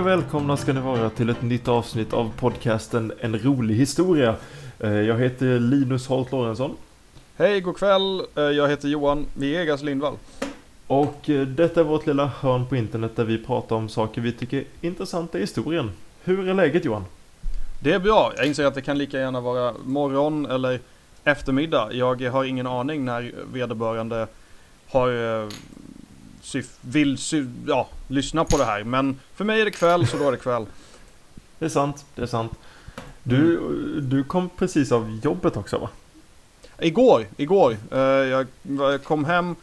Och välkomna ska ni vara till ett nytt avsnitt av podcasten En rolig historia. Eh, Jag heter Linus Holt Lorentzon Hej, god kväll. Eh, Jag heter Johan Viegas Lindvall. och eh, detta är vårt lilla hörn på internet där vi pratar om saker vi tycker är intressanta i historien. Hur är läget Johan? Det är bra. Jag inser att det kan lika gärna vara morgon eller eftermiddag. Jag har ingen aning när vederbörande har syf- vill ja, lyssna på det här. Men för mig är det kväll, så då är det kväll. Det är sant, det är sant. Du, du kom precis av jobbet också va? Igår, igår. eh, Jag kom hem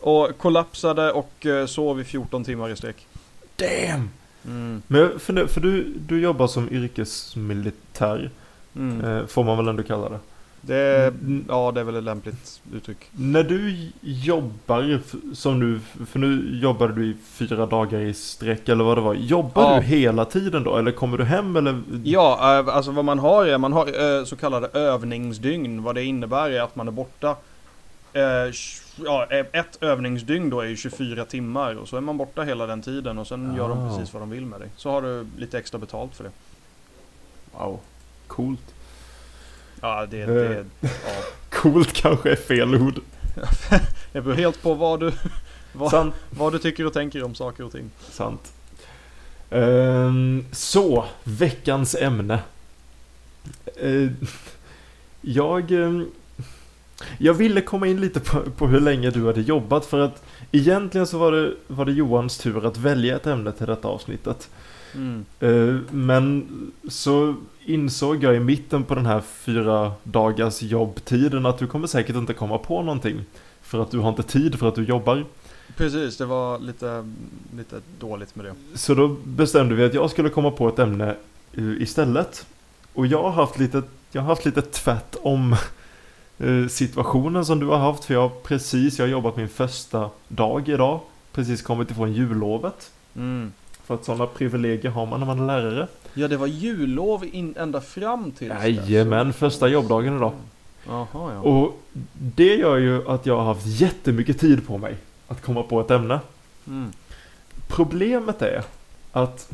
och kollapsade och eh, sov i 14 timmar i sträck. Damn! Mm. Men funderar, för du, du jobbar som yrkesmilitär, Mm. eh, får man väl ändå kalla det. Det, Mm. ja, det är väl ett lämpligt uttryck. När du jobbar, som nu, för nu jobbar du i fyra dagar i sträck eller vad det var. Jobbar Ja. du hela tiden då? Eller kommer du hem eller? Ja, eh, alltså vad man har är, man har eh, så kallade övningsdygn. Vad det innebär är att man är borta. eh, Ja, ett övningsdygn då är ju 24 timmar och så är man borta hela den tiden och sen gör de Ah. precis vad de vill med dig. Så har du lite extra betalt för det. Wow, coolt. Ja, det, Eh. det, ja. Coolt kanske är fel ord. det beror helt på vad du, vad, vad du tycker och tänker om saker och ting. Sant. Ehm, så, veckans ämne. Eh, jag, ehm, jag ville komma in lite på, på hur länge du hade jobbat för att egentligen så var det, var det Johans tur att välja ett ämne till detta avsnittet. Mm. Men så insåg jag i mitten på den här fyra dagars jobbtiden att du kommer säkert inte komma på någonting. För att du har inte tid för att du jobbar. Precis, det var lite, lite dåligt med det. Så då bestämde vi att jag skulle komma på ett ämne eh, istället. Och jag har haft lite, jag har haft lite tvärt om eh, situationen som du har haft. För jag har precis, jag har jobbat min första dag idag. Precis kommit ifrån jullovet. Mm. För att sådana privilegier har man när man är lärare. Ja, det var jullov in, ända fram till Jajamän, första jobbdagen idag. Jaha, ja. Och det gör ju att jag har haft jättemycket tid på mig att komma på ett ämne. Mm. Problemet är att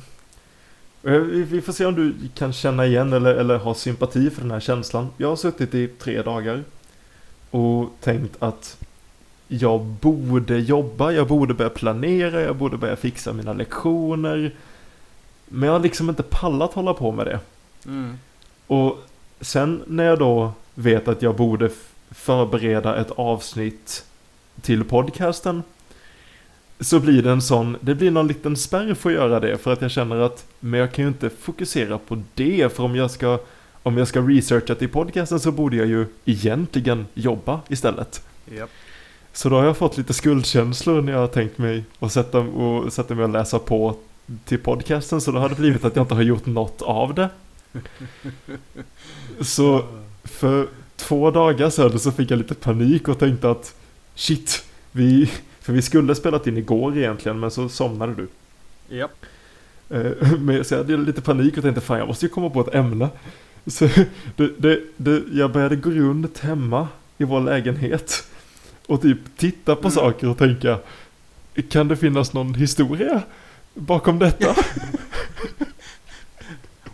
eh, vi vi får se om du kan känna igen eller, eller ha sympati för den här känslan. Jag har suttit i tre dagar och tänkt att jag borde jobba, jag borde börja planera, jag borde börja fixa mina lektioner. Men jag har liksom inte pallat hålla på med det. Mm. Och sen när jag då vet att jag borde förbereda ett avsnitt till podcasten så blir det en sån, det blir någon liten spärr för att göra det för att jag känner att men jag kan ju inte fokusera på det för om jag ska om jag ska researcha till podcasten så borde jag ju egentligen jobba istället. Japp. Så då har jag fått lite skuldkänslor när jag har tänkt mig att sätta, och sätta mig och läsa på till podcasten så då har det blivit att jag inte har gjort något av det. Så för två dagar sedan så fick jag lite panik och tänkte att shit, vi, för vi skulle spelat in igår egentligen men så somnade du. Japp. Eh, Men så jag hade lite panik och tänkte fan jag måste ju komma på ett ämne. Så det, det, det, jag började gå runt hemma i vår lägenhet och typ titta på Mm. saker och tänka kan det finnas någon historia bakom detta?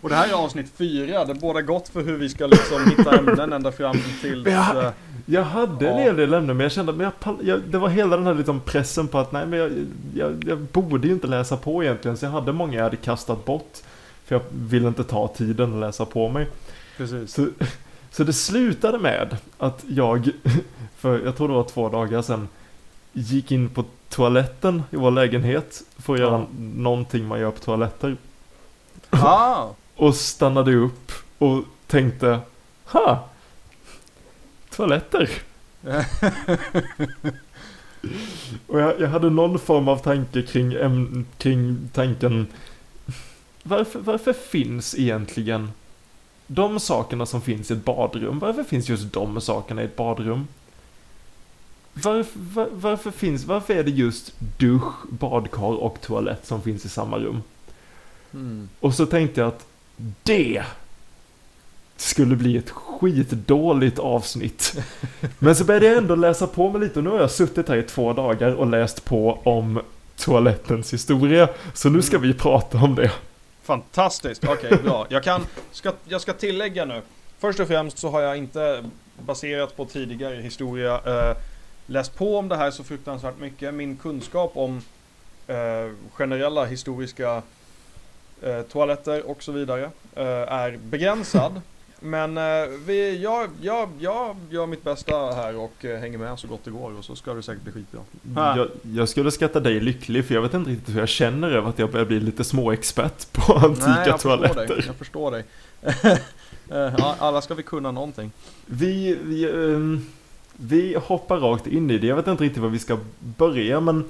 Och det här är avsnitt fyra, det båda gott för hur vi ska liksom hitta ämnen ända fram till... Ja. eh, Jag hade en Ja. hel del ämnen men jag kände att jag, jag, det var hela den här liksom pressen på att nej men jag, jag, jag borde ju inte läsa på egentligen så jag hade många jag hade kastat bort. För jag ville inte ta tiden att läsa på mig. Precis. Så, så det slutade med att jag, för jag tror det var två dagar sedan, gick in på toaletten i vår lägenhet för att göra Ja. någonting man gör på toaletter. Ah! Och stannade upp och tänkte, ha! Toaletter. Och jag, jag hade någon form av tanke kring, äm, kring tanken varför, varför finns egentligen de sakerna som finns i ett badrum? Varför finns just de sakerna i ett badrum? Varför, var, varför finns, varför är det just dusch, badkar och toalett som finns i samma rum? Mm. Och så tänkte jag att det skulle bli ett skitdåligt avsnitt. Men så började jag ändå läsa på mig lite och nu har jag suttit här i två dagar och läst på om toalettens historia. Så nu ska Mm. vi prata om det. Fantastiskt, okej bra. Jag, kan, ska, jag ska tillägga nu. Först och främst så har jag inte baserat på tidigare historia eh, läst på om det här så fruktansvärt mycket. Min kunskap om eh, generella historiska eh, toaletter och så vidare eh, är begränsad. Men eh, vi, jag, jag, jag gör mitt bästa här och eh, hänger med så gott det går och så ska det säkert bli skitbra. Jag, jag skulle skatta dig lycklig för jag vet inte riktigt hur jag känner över att jag börjar bli lite småexpert på antika Nej, jag förstår dig. toaletter. Jag förstår dig. Eh, alla ska vi kunna någonting. Vi, vi, ehm, vi hoppar rakt in i det. Jag vet inte riktigt var vi ska börja men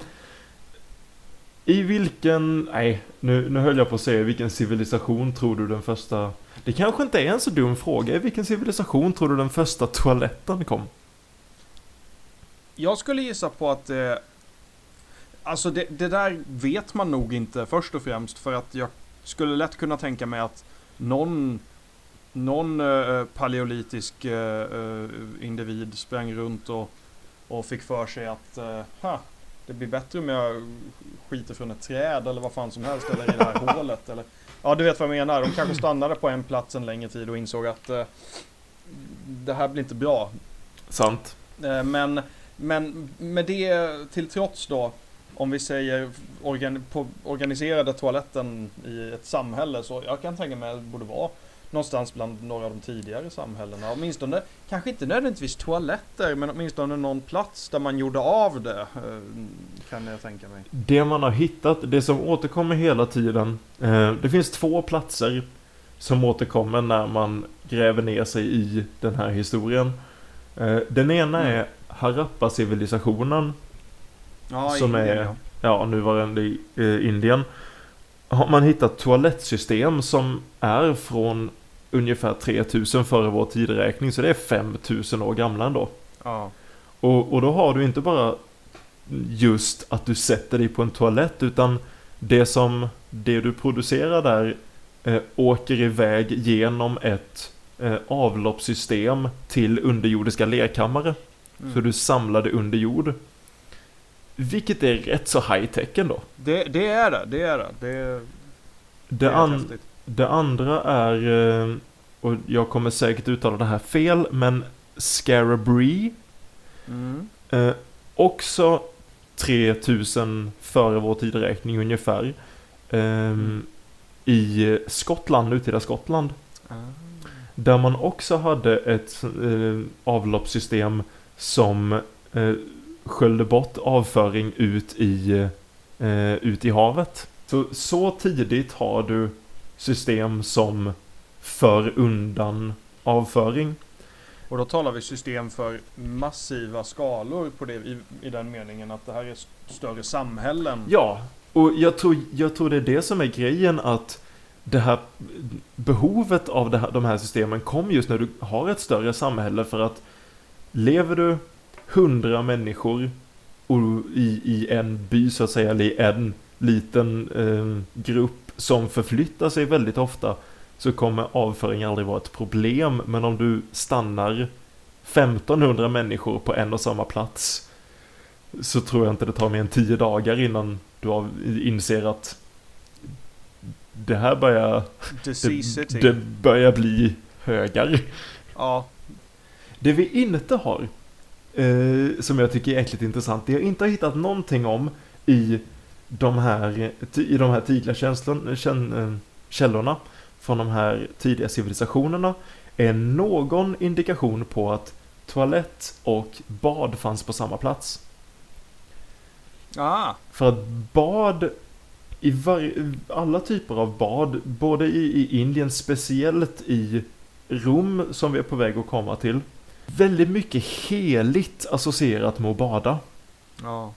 i vilken, nej nu, nu höll jag på att säga vilken civilisation tror du den första det kanske inte är en så dum fråga. I vilken civilisation tror du den första toaletten kom? Jag skulle gissa på att eh, Alltså det, det där vet man nog inte först och främst för att jag skulle lätt kunna tänka mig att någon någon eh, paleolitisk eh, eh individ sprang runt och, och fick för sig att eh, ha, det blir bättre om jag skiter från ett träd eller vad fan som helst eller i det här hålet. Eller, ja, du vet vad jag menar. De kanske stannade på en plats en längre tid och insåg att eh, det här blir inte bra. Sant. Eh, Men, men med det till trots då, om vi säger organ, på organiserade toaletten i ett samhälle så jag kan tänka mig att det borde vara någonstans bland några av de tidigare samhällena. Åtminstone, kanske inte nödvändigtvis toaletter, men åtminstone någon plats där man gjorde av det. eh, Kan jag tänka mig. Det man har hittat, det som återkommer hela tiden. Eh, det finns två platser som återkommer när man gräver ner sig i den här historien. Eh, den ena Mm. är Harappa-civilisationen. Ja, Som Indien, är- ja. ja, nuvarande Indien. Har man hittat toalettsystem som är från ungefär 3000 före vår tideräkning. Så det är 5000 år gamla ändå. Ja. Och, och då har du inte bara just att du sätter dig på en toalett utan det som det du producerar där eh, åker iväg genom ett eh, avloppssystem till underjordiska lerkammare. Mm. Så du samlar det under jord. Vilket är rätt så high tech ändå. det, det är det, det är det. Det, det Det, är an, det andra är, eh, och jag kommer säkert uttala det här fel, men Scarabree. Mm. Eh, också 3000 före vår tideräkning ungefär. Ehm, I Skottland, nutida Skottland. Ah. Där man också hade ett eh, avloppssystem som eh, sköljde bort avföring ut i, eh, ut i havet. Så, så tidigt har du system som för undan avföring. Och då talar vi system för massiva skalor på det, i, i den meningen att det här är st- större samhällen. Ja, och jag tror, jag tror det är det som är grejen att det här behovet av det här, de här systemen kom just när du har ett större samhälle för att lever du hundra människor i, i en by så att säga, eller i en liten eh, grupp som förflyttar sig väldigt ofta så kommer avföring aldrig vara ett problem. Men om du stannar 1500 människor på en och samma plats så tror jag inte det tar mer än 10 dagar innan du inser att det här börjar, det, det börjar bli högar. Ja, Det vi inte har, eh, som jag tycker är äckligt intressant, det jag inte har hittat någonting om i de här, i de här tidiga känslor, känn, eh, källorna från de här tidiga civilisationerna är någon indikation på att toalett och bad fanns på samma plats. ah, För att bad i var, alla typer av bad, både i, i Indien, speciellt i Rom som vi är på väg att komma till. Väldigt mycket heligt associerat med att bada. ja.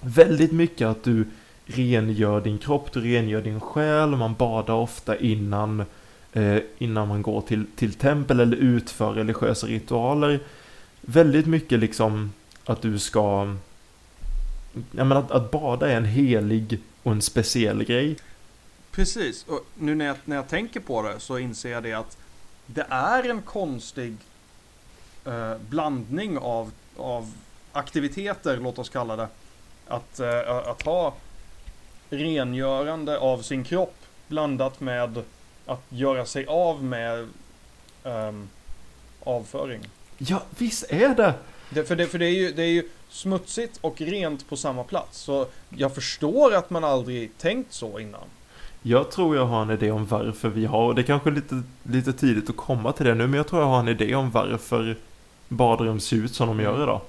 Väldigt mycket att du rengör din kropp, du rengör din själ, man badar ofta innan, eh, innan man går till, till tempel eller utför religiösa ritualer. Väldigt mycket liksom att du ska... Ja, men att, att bada är en helig och en speciell grej. Precis, och nu när jag, när jag tänker på det så inser jag det att det är en konstig eh, blandning av, av aktiviteter, låt oss kalla det. Att, eh, att ha rengörande av sin kropp blandat med att göra sig av med ehm, avföring. Ja, visst är det! Det, för det, för det, är ju, det är ju smutsigt och rent på samma plats. Så jag förstår att man aldrig tänkt så innan. Jag tror jag har en idé om varför vi har, och det är kanske lite, lite tidigt att komma till det nu, men jag tror jag har en idé om varför badrum ser ut som de gör idag.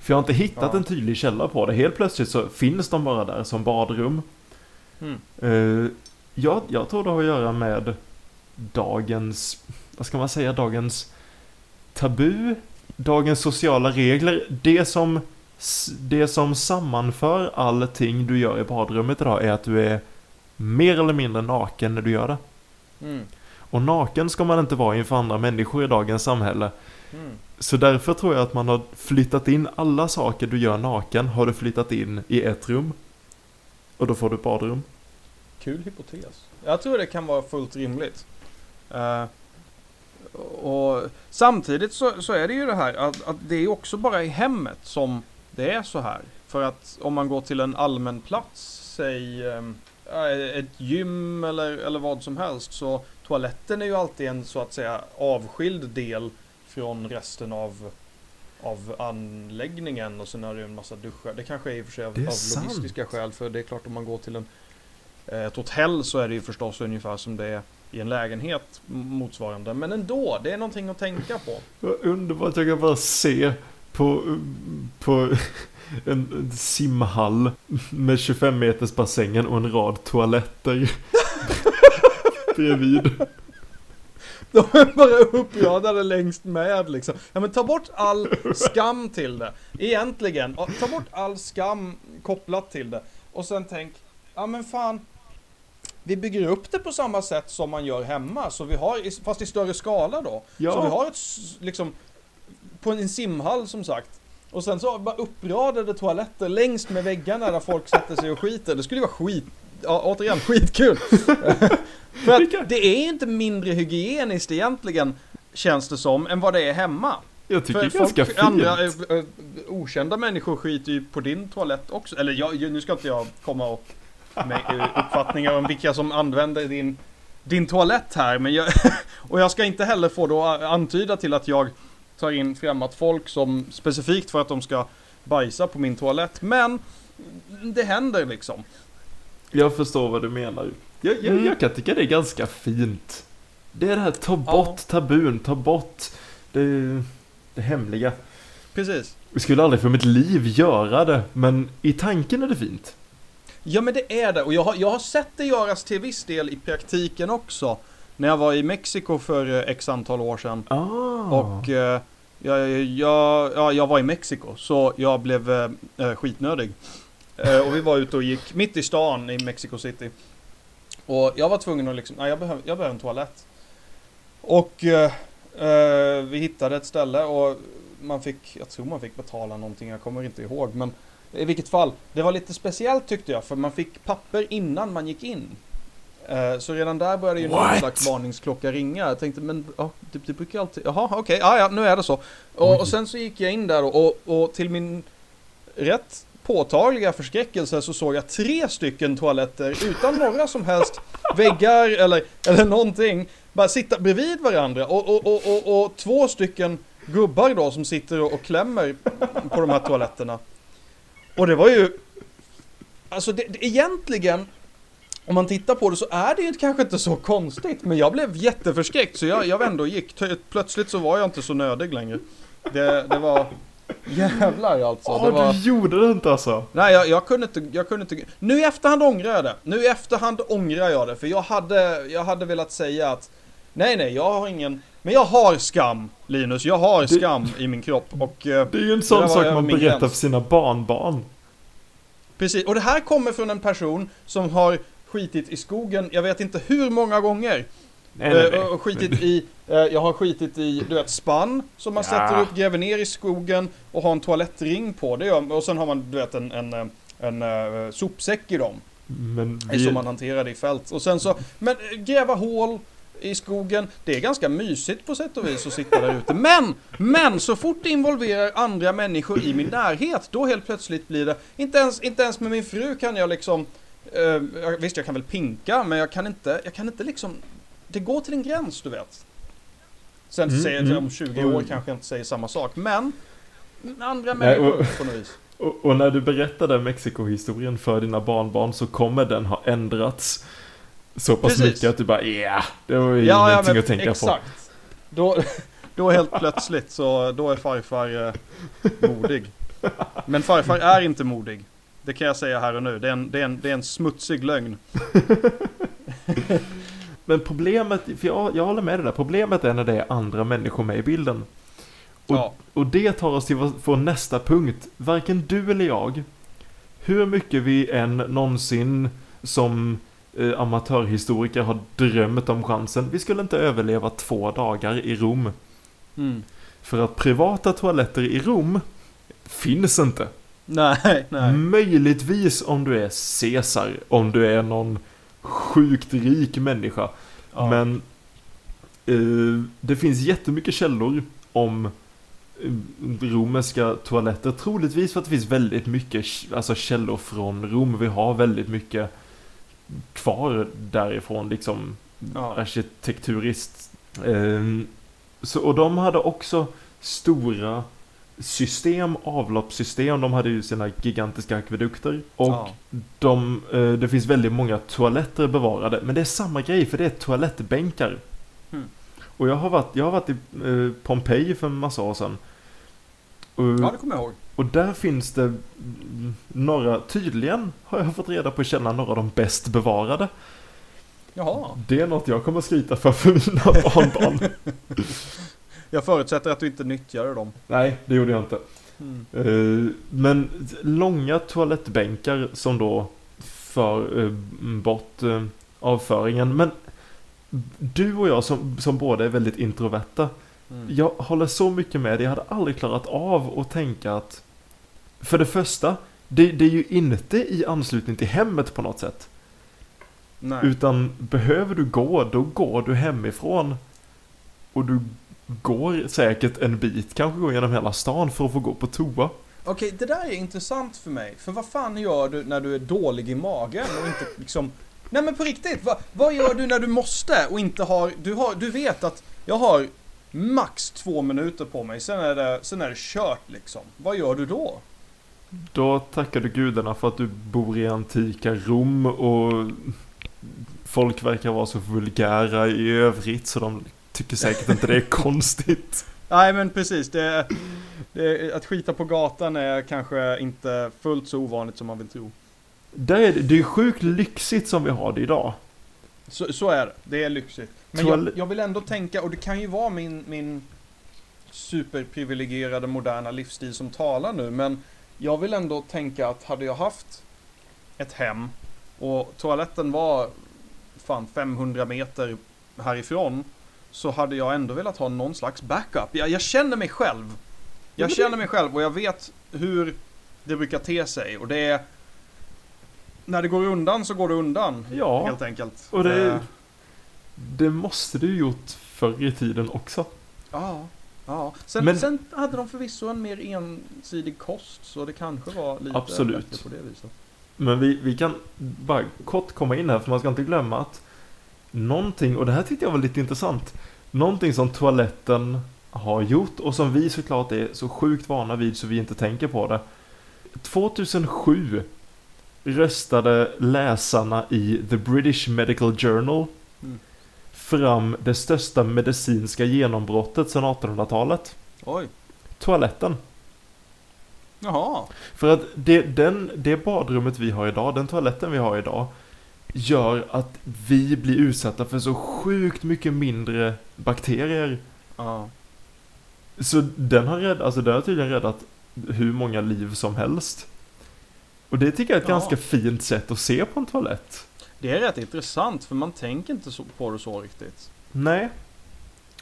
För jag har inte hittat Ja. en tydlig källa på det. Helt plötsligt så finns de bara där som badrum. Mm. Eh, jag, jag tror det har att göra med dagens, vad ska man säga, dagens tabu, dagens sociala regler. Det som, det som sammanför allting du gör i badrummet idag är att du är mer eller mindre naken när du gör det. Mm. Och naken ska man inte vara inför andra människor i dagens samhälle. Mm. Så därför tror jag att man har flyttat in alla saker du gör naken, har du flyttat in i ett rum. Och då får du ett badrum. Kul hypotes. Jag tror det kan vara fullt rimligt. Uh, och samtidigt så, så är det ju det här att, att det är också bara i hemmet som det är så här. För att om man går till en allmän plats, säg ehm, eh, ett gym eller, eller vad som helst, så toaletten är ju alltid en så att säga avskild del från resten av av anläggningen och sen är det en massa duschar. Det kanske är i och för sig av, av sant. logistiska skäl för det är klart om man går till en, eh, ett hotell så är det ju förstås ungefär som det är i en lägenhet motsvarande. Men ändå, det är någonting att tänka på. Vad underbart, jag kan bara se på, på en simhall med 25 meters bassängen och en rad toaletter bredvid. De är bara uppradade längst med liksom. Ja men ta bort all skam till det. Egentligen, ja, ta bort all skam kopplat till det. Och sen tänk, ja men fan. Vi bygger upp det på samma sätt som man gör hemma. Så vi har, fast i större skala då. Så vi Ja, har ett, liksom, på en simhall som sagt. Och sen så bara uppradade toaletter längst med väggarna där folk sätter sig och skiter. Det skulle ju vara skit, ja, återigen skitkul. För att det är inte mindre hygieniskt egentligen, känns det som, än vad det är hemma. jag tycker det För är ganska folk, fint. andra eh, eh, okända människor skiter ju på din toalett också. Eller jag, nu ska inte jag komma och med eh, uppfattningar om vilka som använder din, din toalett här. Men jag, och jag ska inte heller få då antyda till att jag tar in främmat folk som specifikt för att de ska bajsa på min toalett. Men det händer liksom. Jag förstår vad du menar. Jag, jag, Mm. jag kan tycka det är ganska fint. Det är det här, ta bort tabun, ta bort det, det hemliga. Precis. Jag skulle aldrig för mitt liv göra det, men i tanken är det fint. Ja men det är det och jag har, jag har sett det göras till viss del i praktiken också. När jag var i Mexiko för eh, x antal år sedan. Ah. Och eh, jag, jag, ja, jag var i Mexiko så jag blev eh, eh, skitnödig. Eh, och vi var ute och gick mitt i stan i Mexico City. Och jag var tvungen att liksom, nej jag behöver, jag behöver en toalett. Och eh, eh, vi hittade ett ställe och man fick, jag tror man fick betala någonting, jag kommer inte ihåg. Men i vilket fall, det var lite speciellt tyckte jag för man fick papper innan man gick in. Eh, Så redan där började ju någon slags varningsklocka ringa. Jag tänkte men ja, det, det brukar alltid, jaha okej, ja, ja nu är det så. Och, och sen så gick jag in där och, och till min rätt påtagliga förskräckelse så såg jag tre stycken toaletter utan några som helst väggar eller, eller någonting. Bara sitta bredvid varandra och, och, och, och, och två stycken gubbar då som sitter och, och klämmer på de här toaletterna. Och det var ju... Alltså det, det, egentligen, om man tittar på det så är det ju kanske inte så konstigt. Men jag blev jätteförskräckt så jag, jag vände och gick. Plötsligt så var jag inte så nödig längre. Det, det var... Jävlar alltså. Ja, var... du gjorde det inte alltså. Nej, jag, jag kunde inte, jag kunde inte. Nu i efterhand ångrar jag det. Nu i efterhand ångrar jag det. För jag hade, jag hade velat säga att Nej, nej, jag har ingen... Men jag har skam, Linus. Jag har Det- skam i min kropp. Och eh, Det är ju en sån sak man berättar gräns. för sina barnbarn. precis. Och det här kommer från en person som har skitit i skogen, jag vet inte hur många gånger. Nej, nej, Eh, nej. och skitit i, eh, jag har skitit i, du vet, spann som man Ja. sätter upp, gräver ner i skogen och har en toalettring på. Det gör, och sen har man, du vet, en, en, eh, en, eh, sopsäck i dem. Men vi, så man hanterar det i fält. Och sen så, men gräva hål i skogen, det är ganska mysigt på sätt och vis att sitta där ute. Men, men så fort det involverar andra människor i min närhet, då helt plötsligt blir det, inte ens, inte ens med min fru kan jag liksom Eh, visst, jag kan väl pinka, men jag kan inte, jag kan inte liksom... Det går till en gräns, du vet. Sen Mm, säger mm. om 20 år Och- kanske jag inte säger samma sak, men andra Nej, och- människor på något vis. Och, och när du berättar den Mexiko-historien för dina barnbarn så kommer den ha ändrats så pass Precis. mycket att du bara ja, det var ju Ja, ja, ingenting men att tänka på. exakt. Då, då helt plötsligt så, då är farfar eh, modig. Men farfar är inte modig. Det kan jag säga här och nu. Det är en, det är en, det är en smutsig lögn. Men problemet, för jag, jag håller med dig där, problemet är när det är andra människor med i bilden. Och, Ja. och det tar oss till vår, nästa punkt. Varken du eller jag, hur mycket vi än någonsin som eh, amatörhistoriker har drömt om chansen, vi skulle inte överleva två dagar i Rom. Mm. För att privata toaletter i Rom finns inte. Nej, nej. Möjligtvis om du är Caesar, om du är någon sjukt rik människa. Ja. Men eh, det finns jättemycket källor om eh, romerska toaletter. Troligtvis för att det finns väldigt mycket alltså källor från Rom. Vi har väldigt mycket kvar därifrån liksom Ja. arkitekturiskt. Ehm, så, och de hade också stora system, avloppssystem. De hade ju sina gigantiska akvedukter. Och Ja. de, eh, det finns väldigt många toaletter bevarade. Men det är samma grej för det är toalettbänkar. Mm. Och jag har varit, jag har varit i eh, Pompeji för en massa år sedan. Och, ja, det kommer jag ihåg. och där finns det några, tydligen har jag fått reda på att känna några av de bäst bevarade. Jaha. Det är något jag kommer skryta för för mina barnbarn. Jag förutsätter att du inte nyttjade dem. Nej, det gjorde jag inte. Mm. Eh, Men långa toalettbänkar som då för eh, bort eh, avföringen. Men du och jag som, som båda är väldigt introverta. Mm. Jag håller så mycket med dig. Jag hade aldrig klarat av att tänka att för det första, det, det är ju inte i anslutning till hemmet på något sätt. Nej. Utan behöver du gå, då går du hemifrån. Och du går säkert en bit, kanske går genom hela stan för att få gå på toa. Okej, det där är intressant för mig. För vad fan gör du när du är dålig i magen och inte liksom... Nej men på riktigt, vad, vad gör du när du måste och inte har... Du, har, du vet att jag har max två minuter på mig, sen är det, sen är det kört liksom. Vad gör du då? Då tackar du gudarna för att du bor i antika Rom och folk verkar vara så vulgära i övrigt så de tycker säkert inte det är konstigt. Nej men precis, det, det, att skita på gatan är kanske inte fullt så ovanligt som man vill tro. Där är det, det är sjukt lyxigt som vi har det idag. Så, så är det, det är lyxigt. Men jag, jag vill ändå tänka, och det kan ju vara min, min superprivilegierade moderna livsstil som talar nu, men jag vill ändå tänka att hade jag haft ett hem och toaletten var fan 500 meter härifrån så hade jag ändå velat ha någon slags backup. Jag, jag känner mig själv. Ja, Jag känner mig själv och jag vet hur det brukar te sig och det är när det går undan så går det undan. Ja, Helt enkelt. och det, Eh, det måste du gjort förr i tiden också. Ja, ja. Sen, Men- sen hade de förvisso en mer ensidig kost så det kanske var lite Absolut. bättre på det viset. Men vi, vi kan bara kort komma in här för man ska inte glömma att någonting, och det här tyckte jag var lite intressant, någonting som toaletten har gjort och som vi såklart är så sjukt vana vid så vi inte tänker på det. 2007 röstade läsarna i The British Medical Journal Mm. fram det största medicinska genombrottet sedan 1800-talet. Oj. Toaletten. Jaha. För att det, den, det badrummet vi har idag, den toaletten vi har idag, gör att vi blir utsatta för så sjukt mycket mindre bakterier. Ja. Så den har, rädd, alltså den har tydligen räddat hur många liv som helst. Och det tycker jag är ett Ja. ganska fint sätt att se på en toalett. Det är rätt intressant för man tänker inte på det så riktigt. Nej.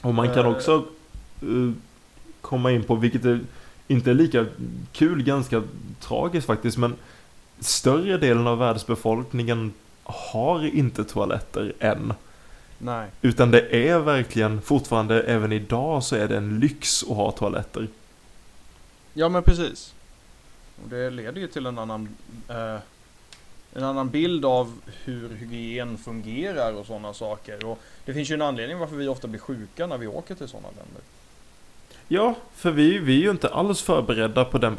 Och man kan Eh. också eh, komma in på, vilket är, inte är lika kul, ganska tragiskt faktiskt, men större delen av världsbefolkningen har inte toaletter än. Nej. Utan det är verkligen, fortfarande även idag så är det en lyx att ha toaletter. Ja men precis. Och det leder ju till en annan eh, en annan bild av hur hygien fungerar och sådana saker. Och det finns ju en anledning varför vi ofta blir sjuka när vi åker till sådana länder. Ja, för vi, vi är ju inte alls förberedda på den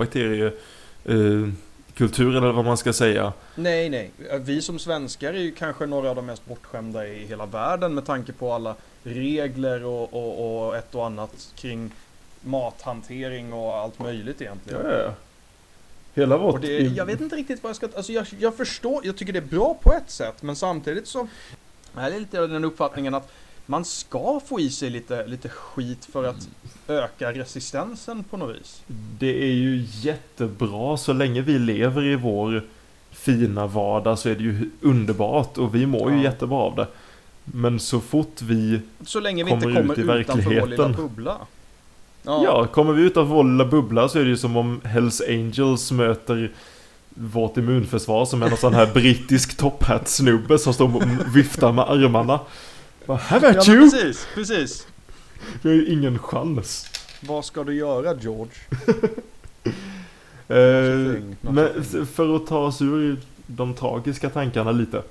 bakteriekulturen eller vad man ska säga. Nej, nej. Vi som svenskar är ju kanske några av de mest bortskämda i hela världen med tanke på alla regler och, och, och ett och annat kring mathantering och allt möjligt egentligen. Ja, ja. Hela vårt... Det, jag vet inte riktigt vad jag ska... Alltså jag, jag förstår, jag tycker det är bra på ett sätt, men samtidigt så... Jag är lite av den uppfattningen att man ska få i sig lite, lite skit för att öka resistensen på något vis. Det är ju jättebra så länge vi lever i vår fina vardag så är det ju underbart och vi mår ju Ja. jättebra av det. Men så fort vi, Så länge vi Kommer inte kommer ut i utanför vår lilla verkligheten. bubbla. ja. kommer vi utanför vår lilla bubbla så är det ju som om Hells Angels möter vårt immunförsvar som är någon sån här brittisk topphatt-snubbe som står och viftar med armarna. Bara, Have Ja at you! precis, precis. Vi har ju ingen chans. Vad ska du göra George? Eh, men för att ta oss ur de tragiska tankarna lite.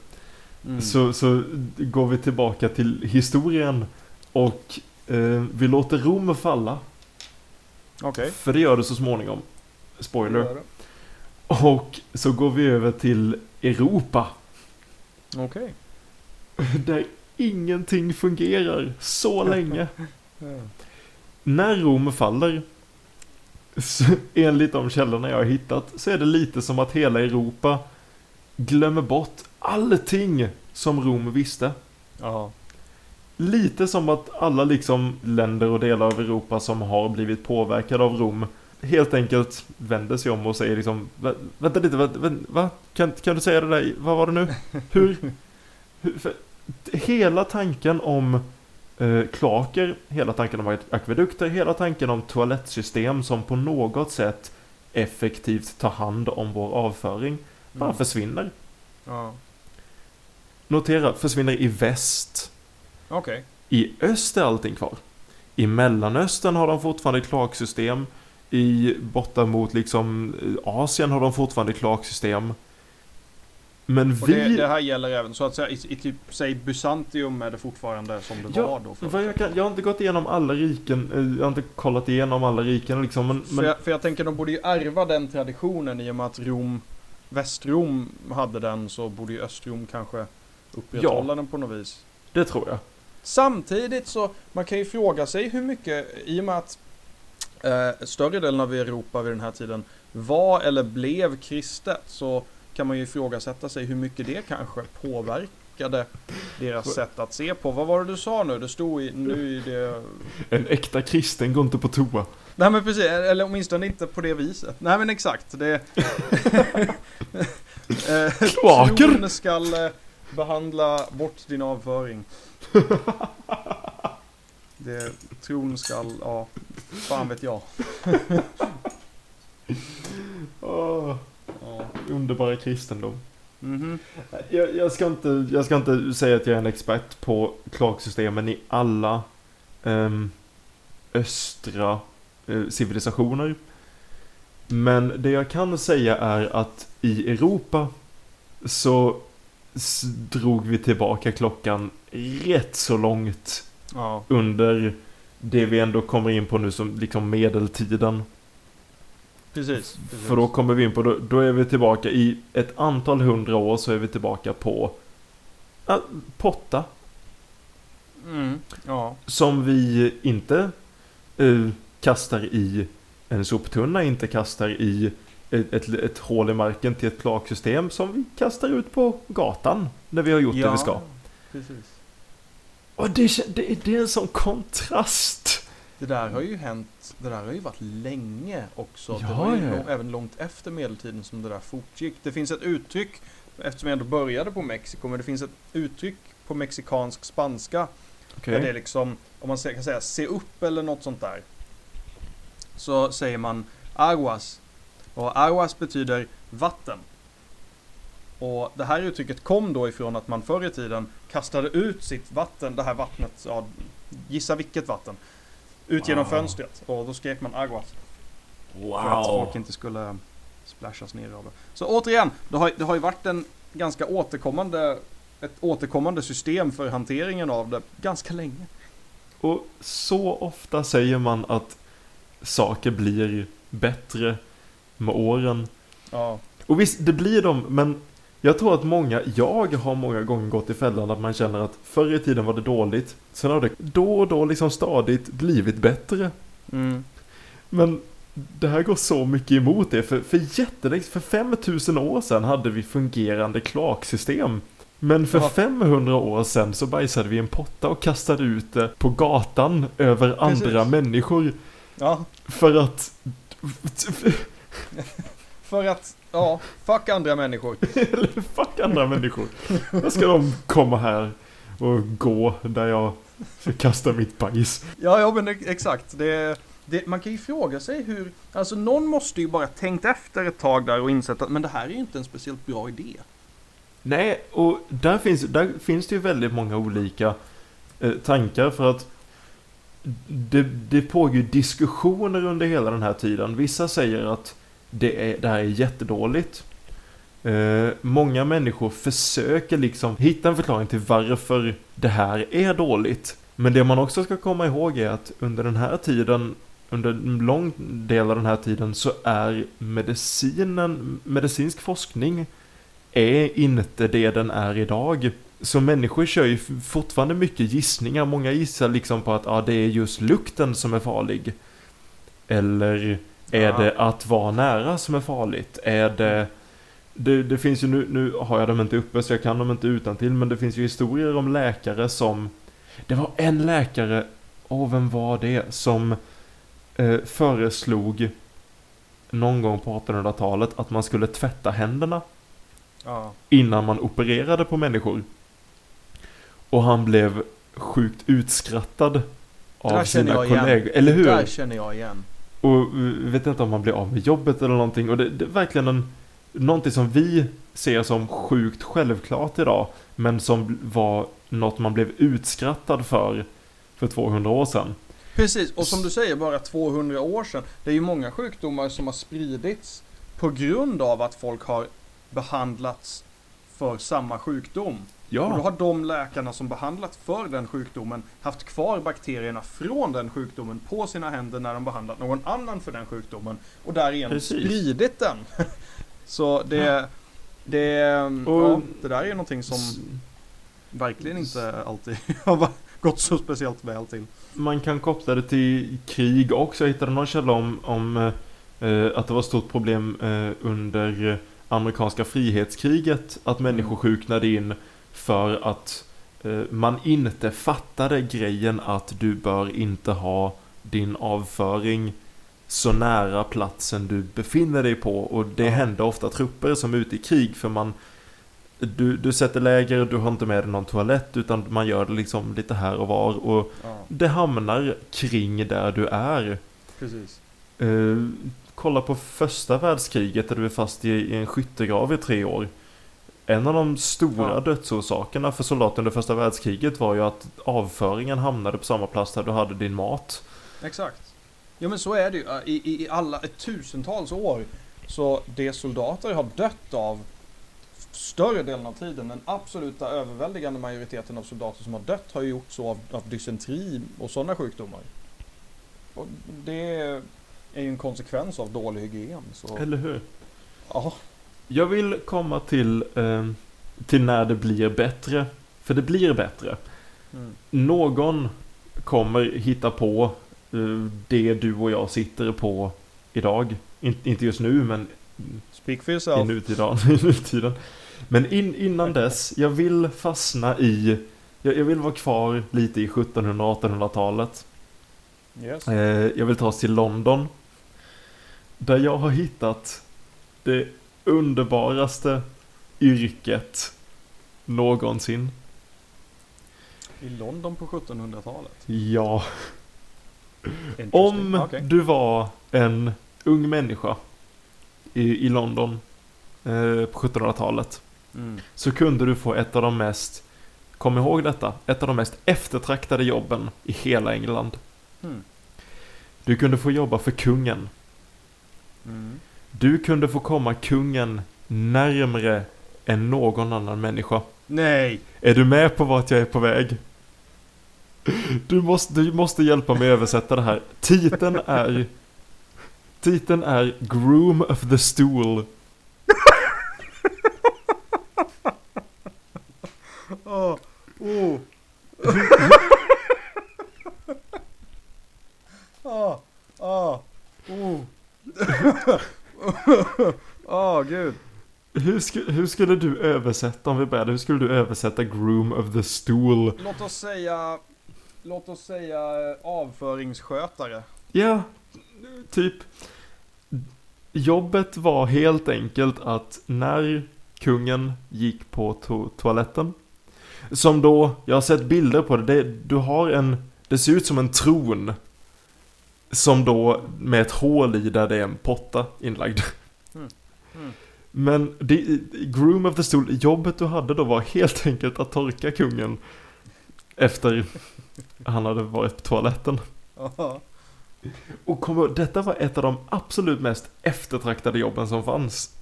Mm. Så, så går vi tillbaka till historien. Och eh, vi låter Rom falla. Okej. För det gör det så småningom. Spoiler. Det. Och så går vi över till Europa. Okej. Där ingenting fungerar så länge. När Rom faller, så, enligt de källorna jag har hittat, så är det lite som att hela Europa glömmer bort allting som Rom visste. Ja. Lite som att alla liksom länder och delar av Europa som har blivit påverkade av Rom helt enkelt vänder sig om och säger liksom "Va- Vänta lite, va? va, va? Kan, kan du säga det där? Vad var det nu? Hur? hur för, hela tanken om eh, kloaker, hela tanken om akvedukter, hela tanken om toalettsystem som på något sätt effektivt tar hand om vår avföring bara Mm. försvinner. Ja. Notera, försvinner i väst. Okej. I öst är allting kvar. I Mellanöstern har de fortfarande kloaksystem. I borta mot liksom eh, Asien har de fortfarande kloaksystem. Men vi... det, det här gäller även så att säga i, i typ, säg Bysantium är det fortfarande som det Ja, var då? För, jag, kan, jag har inte gått igenom alla riken, eh, jag har inte kollat igenom alla riken liksom, men, för, men jag, för jag tänker de borde ju ärva den traditionen i och med att Rom, Västrom hade den så borde ju Östrom kanske upprätthålla den på något vis. det tror jag. Samtidigt så, man kan ju fråga sig hur mycket, i och med att eh, större delen av Europa vid den här tiden var eller blev kristet så kan man ju ifrågasätta sig hur mycket det kanske påverkade deras sätt att se på. Vad var det du sa nu? Det stod i, nu i det... En äkta kristen går inte på toa. Nej men precis, eller åtminstone inte på det viset. Nej men exakt, det... eh, Kloaker! Tron skall eh, behandla bort din avföring. Det, tron skall, ja, fan vet jag. Åh, Ja. underbara kristendom. Mhm. Jag, jag, ska inte, jag ska inte säga att jag är en expert på kloaksystemen i alla ehm, östra eh, civilisationer. Men det jag kan säga är att i Europa så s- drog vi tillbaka klockan rätt så långt Ja, under det vi ändå kommer in på nu som liksom medeltiden. Precis. precis. För då kommer vi in på, då, då är vi tillbaka i ett antal hundra år så är vi tillbaka på äh, potta. Mm, ja. Som vi inte eh, kastar i en soptunna, inte kastar i ett, ett, ett hål i marken till ett kloaksystem som vi kastar ut på gatan när vi har gjort det vi ska. Precis. Och det, det, det är en sån kontrast. Det där har ju hänt, det där har ju varit länge också. Ja, det var ju lång- även långt efter medeltiden som det där fortgick. Det finns ett uttryck, eftersom jag ändå började på Mexiko, men det finns ett uttryck på mexikansk spanska Okej. Där det är liksom, om man kan säga se upp eller något sånt där. Så säger man aguas. Och aguas betyder vatten. Och det här uttrycket kom då ifrån att man förr i tiden kastade ut sitt vatten, det här vattnet, ja, gissa vilket vatten, ut genom Wow. fönstret. Och då skrek man aguas. För att folk Wow. inte skulle splashas ner av det. Så återigen, det har, det har ju varit en ganska återkommande, ett återkommande system för hanteringen av det ganska länge. Och så ofta säger man att saker blir bättre med åren. Ja. Och visst, det blir de, men jag tror att många, jag har många gånger gått i fällan att man känner att förr i tiden var det dåligt. Sen har det då och då liksom stadigt blivit bättre. Mm. Men det här går så mycket emot det. För, för jättelänge, för 5000 år sedan hade vi fungerande kloaksystem. Men för Ja. 500 år sedan så bajsade vi en potta och kastade ut det på gatan över Precis. andra människor. ja, För att... för att, ja, fuck andra människor. Eller fuck andra människor. Då ska de komma här och gå där jag ska kasta mitt bajs. Ja, ja men ex- exakt. Det, det, man kan ju fråga sig hur, alltså någon måste ju bara tänkt efter ett tag där och insett att men det här är ju inte en speciellt bra idé. Nej, och där finns, där finns det ju väldigt många olika eh, tankar för att det, det pågår diskussioner under hela den här tiden. Vissa säger att det, är, det här är jättedåligt. Eh, många människor försöker liksom hitta en förklaring till varför det här är dåligt. Men det man också ska komma ihåg är att under den här tiden, under en lång del av den här tiden så är medicinen, medicinsk forskning är inte det den är idag. Så människor kör ju fortfarande mycket gissningar. Många gissar liksom på att ah, det är just lukten som är farlig. Eller är det att vara nära som är farligt? Är det... Det, det finns ju nu, nu har jag dem inte uppe så jag kan dem inte utan till men det finns ju historier om läkare som... Det var en läkare, åh vem var det, som eh, föreslog någon gång på 1800-talet att man skulle tvätta händerna Ja. innan man opererade på människor. Och han blev sjukt utskrattad av sina kollegor. Eller hur? Det där känner jag igen. Och vet inte om han blir av med jobbet eller någonting. Och det, det är verkligen en, någonting som vi ser som sjukt självklart idag. Men som var något man blev utskrattad för för 200 år sedan. Precis, och som du säger bara 200 år sedan. Det är ju många sjukdomar som har spridits på grund av att folk har behandlats för samma sjukdom. Och då Ja, har de läkarna som behandlat för den sjukdomen haft kvar bakterierna från den sjukdomen på sina händer när de behandlat någon annan för den sjukdomen. Och därigenom Precis. spridit den. Så det, Ja. det, Och- ja, det där är någonting som verkligen inte alltid har gått så speciellt väl till. man kan koppla det till krig också. Jag hittade någon källa om, om eh, att det var ett stort problem eh, under eh, amerikanska frihetskriget. Att människor sjuknade in för att eh, man inte fattade grejen att du bör inte ha din avföring så nära platsen du befinner dig på. Och det Ja. hände ofta trupper som är ute i krig för man du, du sätter läger, du har inte med dig någon toalett utan man gör det liksom lite här och var. Och Ja, det hamnar kring där du är. precis. Eh, kolla på första världskriget där du är fast i, i en skyttegrav i tre år. En av de stora Ja. dödsorsakerna för soldater under första världskriget var ju att avföringen hamnade på samma plats där du hade din mat. Exakt. Jo men så är det ju. I, i, alla tusentals år. Så det soldater har dött av större delen av tiden, den absoluta överväldigande majoriteten av soldater som har dött har ju gjort så av, av dysenteri och sådana sjukdomar. Och det är ju en konsekvens av dålig hygien. Så, Eller hur? ja, Jag vill komma till, eh, till när det blir bättre. För det blir bättre. mm. Någon kommer hitta på eh, det du och jag sitter på idag. In, inte just nu, men Speak for i yourself. nutiden. I nutiden. Men in, innan dess, jag vill fastna i... Jag, jag vill vara kvar lite i 1700-1800-talet. Yes. Eh, jag vill ta oss till London. Där jag har hittat det underbaraste yrket någonsin. I London på 1700-talet. Ja. Om Okej. du var en ung människa i, i London eh, på 1700-talet Mm. så kunde du få ett av de mest, kom ihåg detta, ett av de mest eftertraktade jobben i hela England. Mm. Du kunde få jobba för kungen. Mm. 嗯 Du kunde få komma kungen närmre än någon annan människa. Nej! Är du med på vart jag är på väg? Du måste, du måste hjälpa mig översätta det här. Titeln är... Titeln är Groom of the Stool. Åh, oh. Åh, åh, oh. Åh, gud. Hur, sku, hur skulle du översätta, om vi började, hur skulle du översätta Groom of the Stool? Låt oss säga, låt oss säga eh, avföringsskötare. Ja, typ. Jobbet var helt enkelt att när kungen gick på to toaletten. Som då, jag har sett bilder på det, det, du har en, det ser ut som en tron. Som då med ett hål i där det är en potta inlagd. Mm. Mm. Men det, Groom of the Stool, jobbet du hade då var helt enkelt att torka kungen. Efter han hade varit på toaletten. Ja. Och kom detta var ett av de absolut mest eftertraktade jobben som fanns.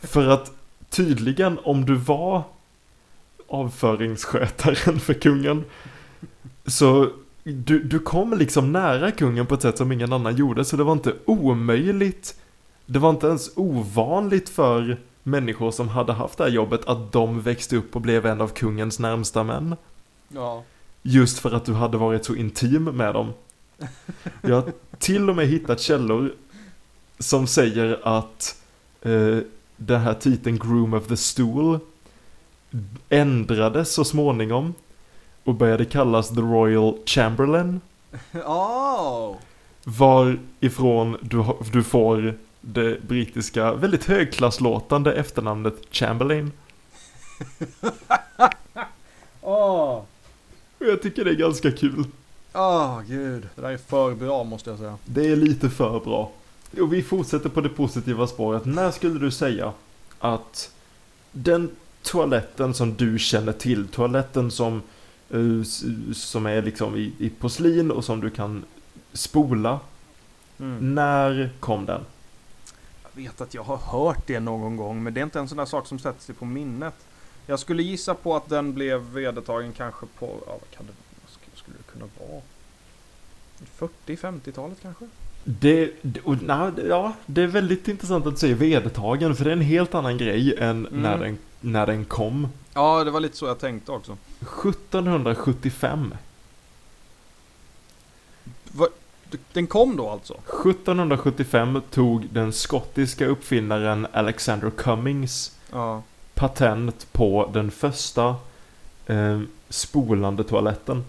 För att tydligen om du var avföringsskötaren för kungen så du, du kom liksom nära kungen på ett sätt som ingen annan gjorde så det var inte omöjligt det var inte ens ovanligt för människor som hade haft det här jobbet att de växte upp och blev en av kungens närmsta män. Ja. Just för att du hade varit så intim med dem. Jag har till och med hittat källor som säger att eh, den här titeln Groom of the Stool ändrades så småningom och började kallas The Royal Chamberlain. Oh. Varifrån du, du får det brittiska väldigt högklasslåtande efternamnet Chamberlain. Och jag tycker det är ganska kul. Åh, gud. Det där är för bra måste jag säga. Det är lite för bra. Och vi fortsätter på det positiva spåret. När skulle du säga att den toaletten som du känner till, toaletten som, eh, som är liksom i, i porslin och som du kan spola, Mm. när kom den? Jag vet att jag har hört det någon gång, men det är inte en sån där sak som sätter sig på minnet. Jag skulle gissa på att den blev vedertagen kanske på, ja vad kan det, vad sk- skulle det kunna vara? 40-50-talet kanske? Det, det- det- ja, det är väldigt intressant att säga vedertagen, för det är en helt annan grej än Mm. när, den, när den kom. Ja, det var lite så jag tänkte också. 1775. Va, d- den kom då alltså? 1775 tog den skottiska uppfinnaren Alexander Cummings Ja. patent på den första eh, spolande toaletten.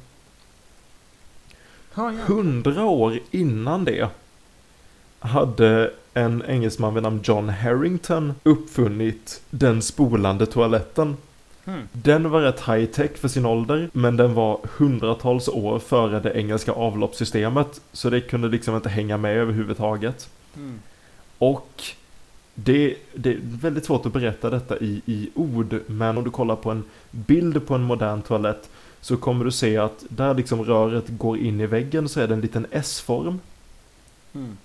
Hundra år innan det hade en engelsman vid namn John Harrington uppfunnit den spolande toaletten. Den var rätt high tech för sin ålder, men den var hundratals år före det engelska avloppssystemet, så det kunde liksom inte hänga med överhuvudtaget. Mm. Och det, det är väldigt svårt att berätta detta i, i ord, men om du kollar på en bild på en modern toalett så kommer du se att där liksom röret går in i väggen så är det en liten S-form. Mm.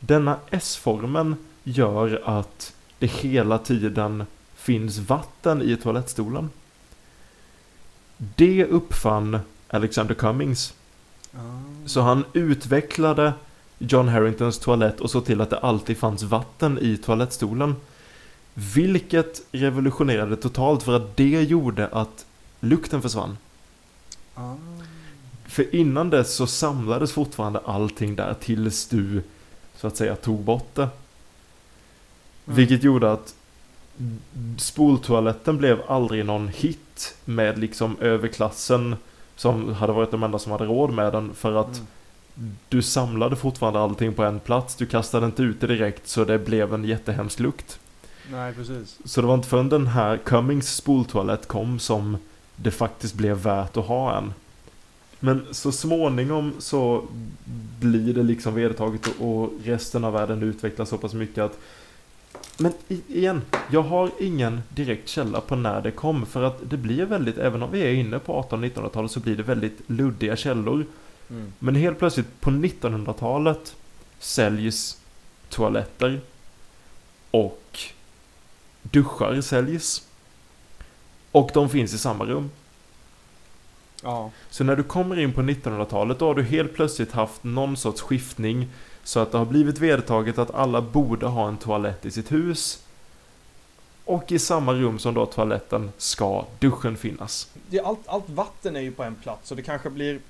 Denna S-formen gör att det hela tiden finns vatten i toalettstolen. Det uppfann Alexander Cummings. Ah. Så han utvecklade John Harringtons toalett och såg till att det alltid fanns vatten i toalettstolen. Vilket revolutionerade totalt för att det gjorde att lukten försvann. Ah. För innan dess så samlades fortfarande allting där tills du så att säga tog bort det. Mm. Vilket gjorde att spoltoaletten blev aldrig någon hit med liksom överklassen som hade varit de enda som hade råd med den för att Mm. du samlade fortfarande allting på en plats. Du kastade inte ut det direkt så det blev en jättehemsk lukt. Nej, precis. Så det var inte förrän den här Cummings spoltoalett kom som det faktiskt blev värt att ha en. Men så småningom så blir det liksom vedertaget och- resten av världen utvecklas så pass mycket att men igen, jag har ingen direkt källa på när det kom för att det blir väldigt, även om vi är inne på 1800-1900-talet så blir det väldigt luddiga källor. Mm. Men helt plötsligt på 1900-talet säljs toaletter och duschar säljs. Och de finns i samma rum. Ja. Så när du kommer in på 1900-talet då har du helt plötsligt haft någon sorts skiftning så att det har blivit vedertaget att alla borde ha en toalett i sitt hus. Och i samma rum som då toaletten ska duschen finnas. Det, allt, allt vatten är ju på en plats och det kanske blir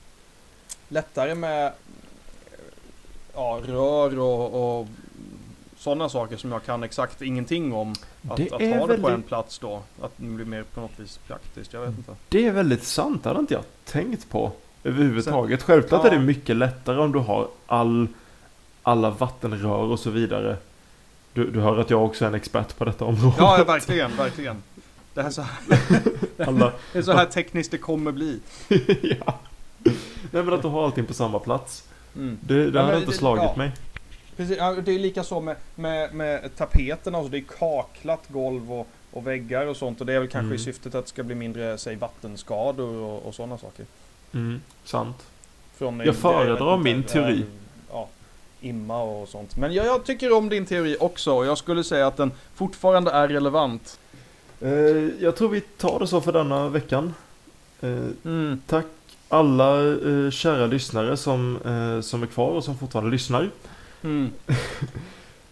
lättare med ja, rör och, och sådana saker som jag kan exakt ingenting om. Att, Det att ha det på väldigt- en plats då. Att det blir mer på något vis praktiskt. Jag vet inte. Det är väldigt sant, det hade inte jag tänkt på överhuvudtaget. Självklart ja. är det mycket lättare om du har all, alla vattenrör och så vidare. Du, du hör att jag också är en expert på detta område. Ja, verkligen, verkligen. Det, här är så här, alla, det är så här tekniskt det kommer bli. ja. Nej men att du har allting på samma plats. Mm. Det, det Ja, hade inte det- slagit ja. mig. Precis, det är lika så med, med, med tapeterna, alltså det är kaklat golv och, och väggar och sånt och det är väl kanske Mm. i syftet att det ska bli mindre, säg vattenskador och, och sådana saker. Mm, sant. Från, Jag föredrar min teori. Ja, imma och sånt. Men jag, jag tycker om din teori också och jag skulle säga att den fortfarande är relevant. Eh, jag tror vi tar det så för denna veckan. Eh, Mm. tack alla eh, kära lyssnare som, som är kvar och som fortfarande lyssnar. Mm.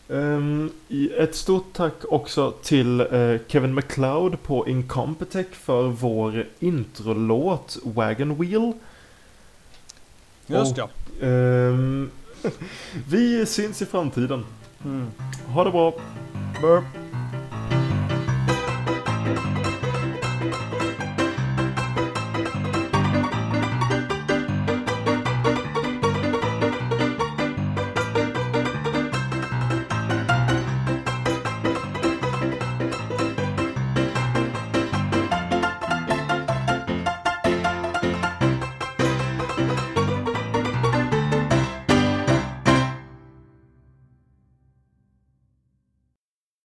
Ehm, ett stort tack också till Kevin McLeod på Incompetech för vår introlåt Wagon Wheel. Just ja. Vi syns i framtiden. Mm. Ha det bra! Burp.